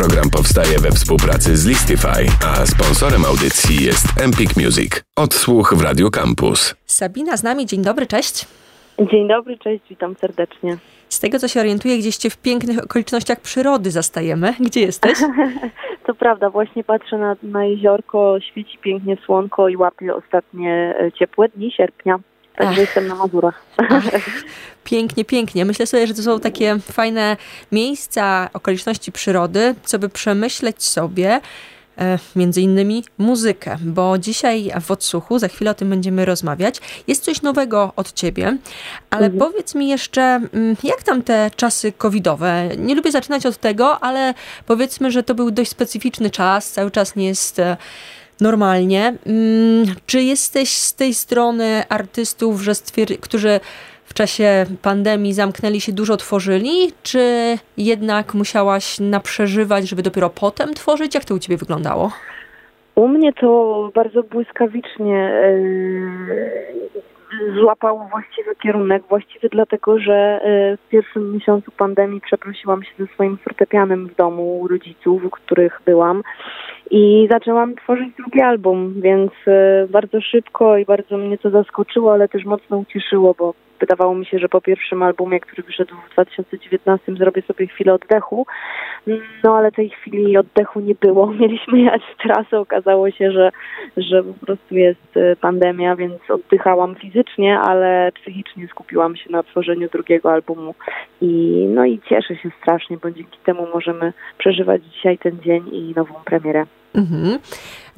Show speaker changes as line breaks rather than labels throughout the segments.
Program powstaje we współpracy z Listify, a sponsorem audycji jest Empik Music. Odsłuch w Radio Campus.
Sabina z nami, dzień dobry, cześć.
Dzień dobry, cześć, witam serdecznie.
Z tego co się orientuję, gdzieś cię w pięknych okolicznościach przyrody zastajemy. Gdzie jesteś?
to prawda, właśnie patrzę na, na jeziorko, świeci pięknie słonko i łapię ostatnie e, ciepłe dni sierpnia. Także Ach. jestem na Mazurach. Ach,
pięknie, pięknie. Myślę sobie, że to są takie fajne miejsca, okoliczności przyrody, co by przemyśleć sobie E, między innymi muzykę, bo dzisiaj w odsłuchu, za chwilę o tym będziemy rozmawiać, jest coś nowego od ciebie, ale mhm. powiedz mi jeszcze, mm, jak tam te czasy covidowe? Nie lubię zaczynać od tego, ale powiedzmy, że to był dość specyficzny czas, cały czas nie jest e, normalnie. Mm, czy jesteś z tej strony artystów, że stwier- którzy w czasie pandemii zamknęli się, dużo tworzyli, czy jednak musiałaś naprzeżywać, żeby dopiero potem tworzyć? Jak to u ciebie wyglądało?
U mnie to bardzo błyskawicznie złapało właściwy kierunek, właściwy dlatego, że e, w pierwszym miesiącu pandemii przeprosiłam się ze swoim fortepianem w domu u rodziców, u których byłam i zaczęłam tworzyć drugi album, więc e, bardzo szybko i bardzo mnie to zaskoczyło, ale też mocno ucieszyło, bo wydawało mi się, że po pierwszym albumie, który wyszedł w 2019 zrobię sobie chwilę oddechu, no ale tej chwili oddechu nie było. Mieliśmy jechać w trasę, okazało się, że, że po prostu jest e, pandemia, więc oddychałam fizycznie, ale psychicznie skupiłam się na tworzeniu drugiego albumu i no i cieszę się strasznie, bo dzięki temu możemy przeżywać dzisiaj ten dzień i nową premierę. Mhm.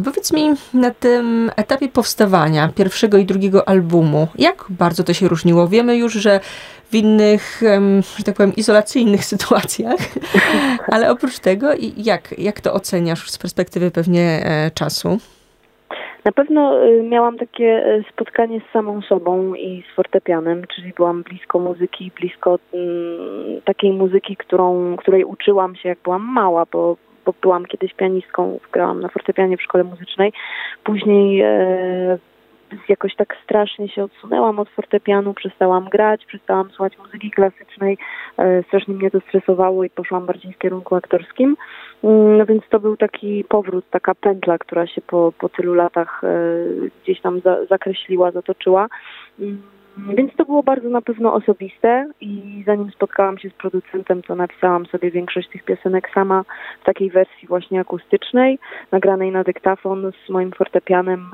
Powiedz mi, na tym etapie powstawania pierwszego i drugiego albumu, jak bardzo to się różniło? Wiemy już, że w innych, że tak powiem, izolacyjnych sytuacjach, ale oprócz tego, jak, jak to oceniasz z perspektywy pewnie e, czasu?
Na pewno y, miałam takie e, spotkanie z samą sobą i z fortepianem, czyli byłam blisko muzyki, blisko mm, takiej muzyki, którą, której uczyłam się jak byłam mała, bo bo byłam kiedyś pianistką, grałam na fortepianie w szkole muzycznej. Później e, jakoś tak strasznie się odsunęłam od fortepianu, przestałam grać, przestałam słuchać muzyki klasycznej, e, strasznie mnie to stresowało i poszłam bardziej w kierunku aktorskim. Mm, no więc to był taki powrót, taka pętla, która się po, po tylu latach e, gdzieś tam za, zakreśliła, zatoczyła. Więc to było bardzo na pewno osobiste i zanim spotkałam się z producentem, to napisałam sobie większość tych piosenek sama w takiej wersji właśnie akustycznej, nagranej na dyktafon z moim fortepianem.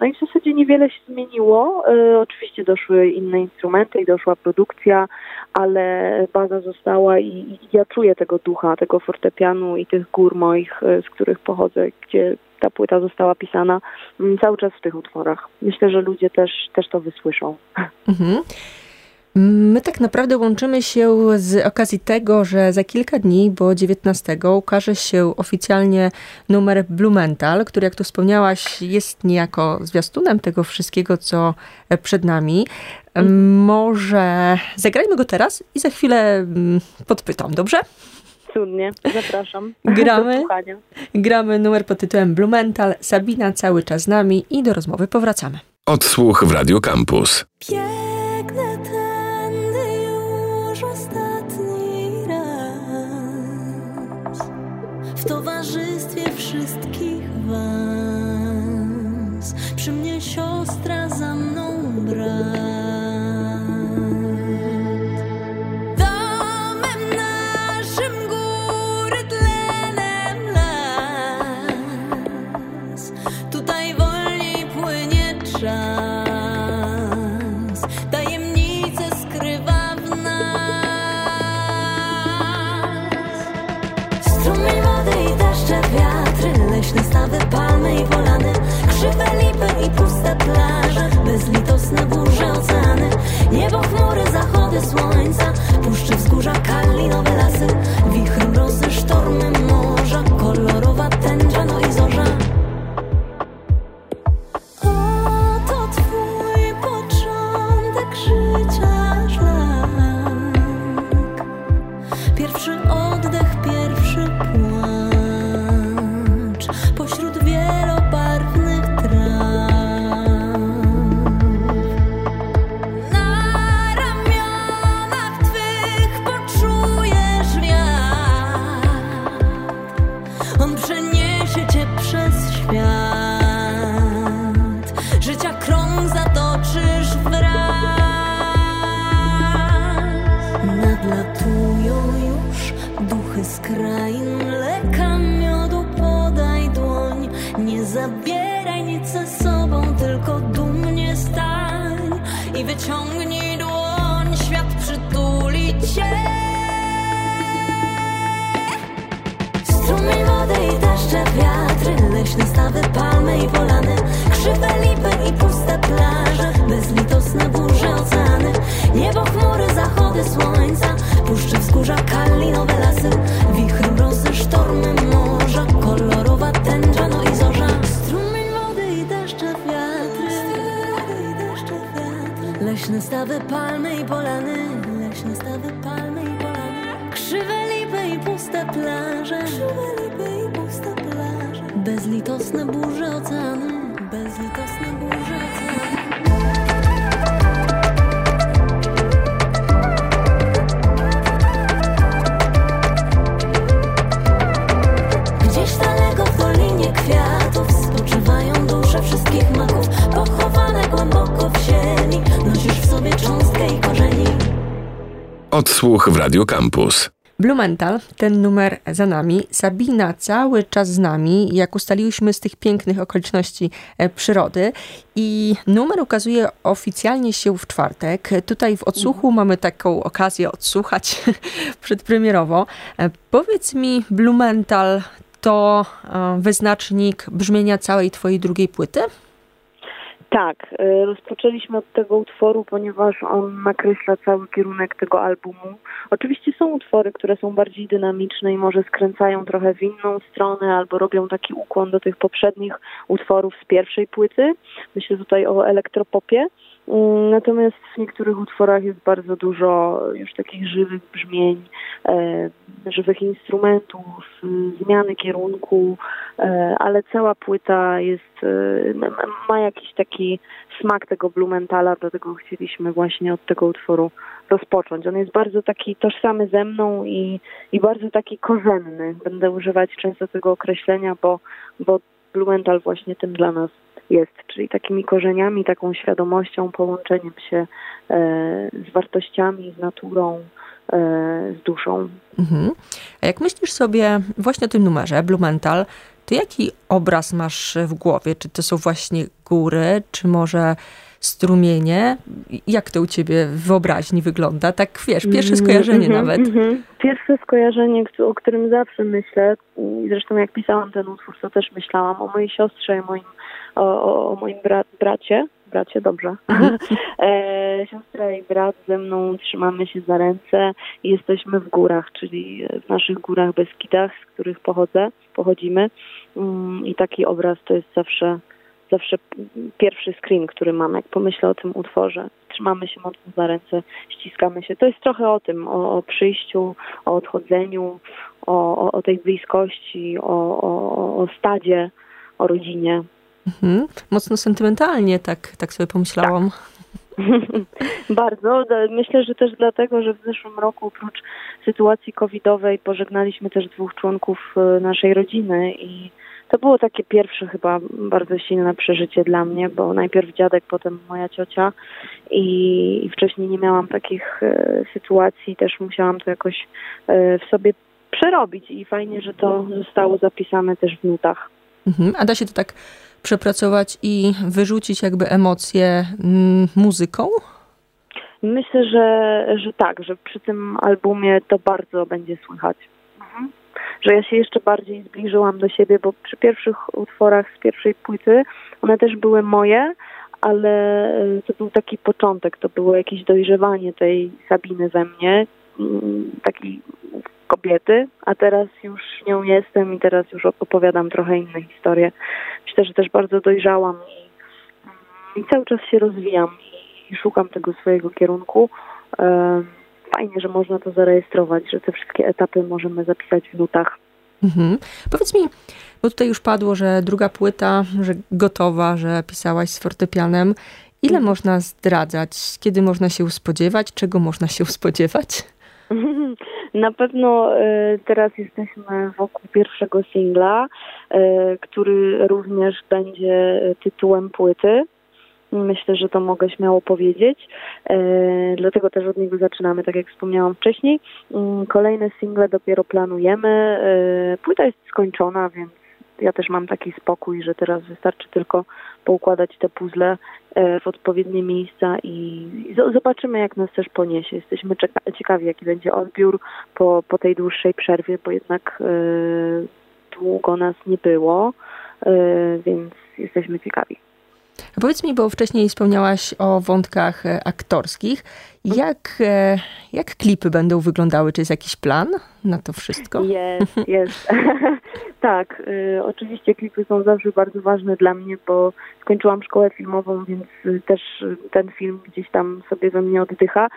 No i w zasadzie niewiele się zmieniło. E, oczywiście doszły inne instrumenty i doszła produkcja, ale baza została i, ja czuję tego ducha, tego fortepianu i tych gór moich, e, z których pochodzę, gdzie ta płyta została pisana mm, cały czas w tych utworach. Myślę, że ludzie też, też to wysłyszą. Mhm.
My tak naprawdę łączymy się z okazji tego, że za kilka dni, bo 19 ukaże się oficjalnie numer Blumenthal, który jak tu wspomniałaś jest niejako zwiastunem tego wszystkiego, co przed nami. Może zagrajmy go teraz i za chwilę mm, podpytam, dobrze?
Cudnie, zapraszam.
Gramy, gramy numer pod tytułem Blumenthal, Sabina cały czas z nami i do rozmowy powracamy.
Odsłuch w Radio Campus.
Biegnę towarzystwie wszystkich was. Przy mnie siostra wachlarzach, bezlitosne burze oceany, niebo chmury, zachody słońca, puszczy wzgórza, kalinowe lasy, wichry, mrozy, sztormy, zabieraj nic ze sobą, tylko dumnie stań i wyciągnij dłoń. Świat przytuli cię. Strumień wody i deszcze, wiatry Leśne stawy, palmy i polany Krzywe lipy i puste plaże Bezlitosne burze, oceany Niebo, chmury, zachody słońca Puszczy wzgórza, kalinowe Bezlitosne burze oceany Bezlitosne burze oceany Gdzieś daleko w dolinie kwiatów Spoczywają dusze wszystkich maków Pochowane głęboko w ziemi. Nosisz w sobie cząstkę i korzeni.
Odsłuch w Radio Campus.
Blumenthal, ten numer za nami. Sabina cały czas z nami, jak ustaliłyśmy z tych pięknych okoliczności e, przyrody. I numer ukazuje oficjalnie się w czwartek. Tutaj w odsłuchu mamy taką okazję odsłuchać przedpremierowo. E, Powiedz mi, Blumenthal to e, wyznacznik brzmienia całej twojej drugiej płyty?
Tak, y, rozpoczęliśmy od tego utworu, ponieważ on nakreśla cały kierunek tego albumu. Oczywiście są utwory, które są bardziej dynamiczne i może skręcają trochę w inną stronę albo robią taki ukłon do tych poprzednich utworów z pierwszej płyty. Myślę tutaj o elektropopie. Mm, Natomiast w niektórych utworach jest bardzo dużo już takich żywych brzmień, e, żywych instrumentów, zmiany kierunku, e, ale cała płyta jest, e, ma- jakiś taki smak tego Blumenthala, dlatego chcieliśmy właśnie od tego utworu rozpocząć. On jest bardzo taki tożsamy ze mną i, i bardzo taki korzenny. Będę używać często tego określenia, bo, bo właśnie tym dla nas jest, czyli takimi korzeniami, taką świadomością, połączeniem się e, z wartościami, z naturą, e, z duszą.
Mhm. A jak myślisz sobie właśnie o tym numerze, Blumenthal, to jaki obraz masz w głowie? Czy to są właśnie góry, czy może strumienie? Jak to u ciebie w wyobraźni wygląda? Tak wiesz, pierwsze skojarzenie
Mhm,
nawet.
mhm. Pierwsze skojarzenie, o którym zawsze myślę, i zresztą jak pisałam ten utwór, to też myślałam o mojej siostrze, moim, o, o, moim bra- bracie. Bracie, dobrze. e, siostra i brat ze mną trzymamy się za ręce i jesteśmy w górach, czyli w naszych górach Beskidach, z których pochodzę, pochodzimy. Mm, I taki obraz to jest zawsze zawsze pierwszy screen, który mam, jak pomyślę o tym utworze. Trzymamy się mocno za ręce, ściskamy się. To jest trochę o tym, o, o przyjściu, o odchodzeniu, o, o, o tej bliskości, o, o stadzie, o rodzinie.
Mhm. Mocno sentymentalnie, tak, tak sobie pomyślałam.
Bardzo. Da- Myślę, że też dlatego, że w zeszłym roku oprócz sytuacji covidowej pożegnaliśmy też dwóch członków e, naszej rodziny i to było takie pierwsze chyba bardzo silne przeżycie dla mnie, bo najpierw dziadek, potem moja ciocia i, wcześniej nie miałam takich e, sytuacji, też musiałam to jakoś e, w sobie przerobić i fajnie, że to zostało zapisane też w nutach.
Mhm. A da się to tak przepracować i wyrzucić jakby emocje mm, muzyką?
Myślę, że, że tak, że przy tym albumie to bardzo będzie słychać. Mhm. Że ja się jeszcze bardziej zbliżyłam do siebie, bo przy pierwszych utworach z pierwszej płyty one też były moje, ale e, to był taki początek, to było jakieś dojrzewanie tej Sabiny we mnie, mm, takiej kobiety, a teraz już nią jestem i teraz już opowiadam trochę inne historie. Myślę, że też bardzo dojrzałam i, i cały czas się rozwijam i szukam tego swojego kierunku. Fajnie, że można to zarejestrować, że te wszystkie etapy możemy zapisać w nutach.
Mhm. Powiedz mi, bo tutaj już padło, że druga płyta, że gotowa, że pisałaś z fortepianem. Ile można zdradzać? Kiedy można się spodziewać? Czego można się spodziewać?
Na pewno e, teraz jesteśmy wokół pierwszego singla, e, który również będzie tytułem płyty. Myślę, że to mogę śmiało powiedzieć. E, dlatego też od niego zaczynamy, tak jak wspomniałam wcześniej. Mm, kolejne single dopiero planujemy. Płyta jest skończona, więc ja też mam taki spokój, że teraz wystarczy tylko poukładać te puzzle e, w odpowiednie miejsca i zobaczymy, jak nas też poniesie. Jesteśmy ciekawi, jaki będzie odbiór po, po tej dłuższej przerwie, bo jednak długo nas nie było, więc jesteśmy ciekawi.
Powiedz mi, bo wcześniej wspomniałaś o wątkach e, aktorskich. Jak, e, jak klipy będą wyglądały? Czy jest jakiś plan na to wszystko?
Jest, jest. tak, y, oczywiście klipy są zawsze bardzo ważne dla mnie, bo skończyłam szkołę filmową, więc też ten film gdzieś tam sobie we mnie oddycha.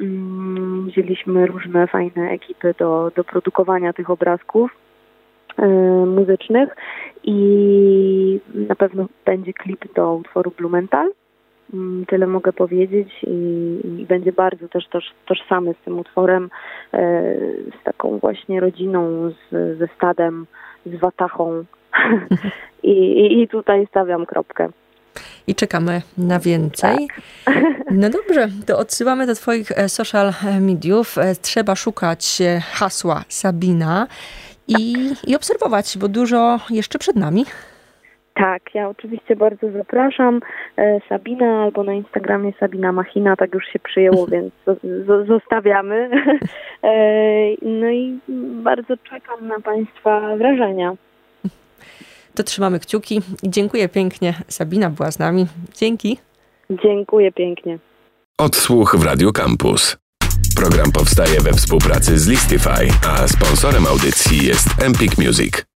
Mm, wzięliśmy różne fajne ekipy do, do produkowania tych obrazków muzycznych i na pewno będzie klip do utworu Blumenthal. Mm, tyle mogę powiedzieć i, i będzie bardzo też toż, tożsamy z tym utworem, e, z taką właśnie rodziną, z, ze stadem, z watachą. I, i, I tutaj stawiam kropkę
i czekamy na więcej. Tak. No dobrze, to odsyłamy do Twoich e, social mediów. E, trzeba szukać hasła Sabina i, i obserwować, bo dużo jeszcze przed nami.
Tak, ja oczywiście bardzo zapraszam. E, Sabina albo na Instagramie Sabina Machina, tak już się przyjęło, więc zostawiamy. E, no i bardzo czekam na Państwa wrażenia.
To trzymamy kciuki. Dziękuję pięknie. Sabina była z nami. Dzięki.
Dziękuję pięknie.
Odsłuch w Radio Campus. Program powstaje we współpracy z Listify, a sponsorem audycji jest Empik Music.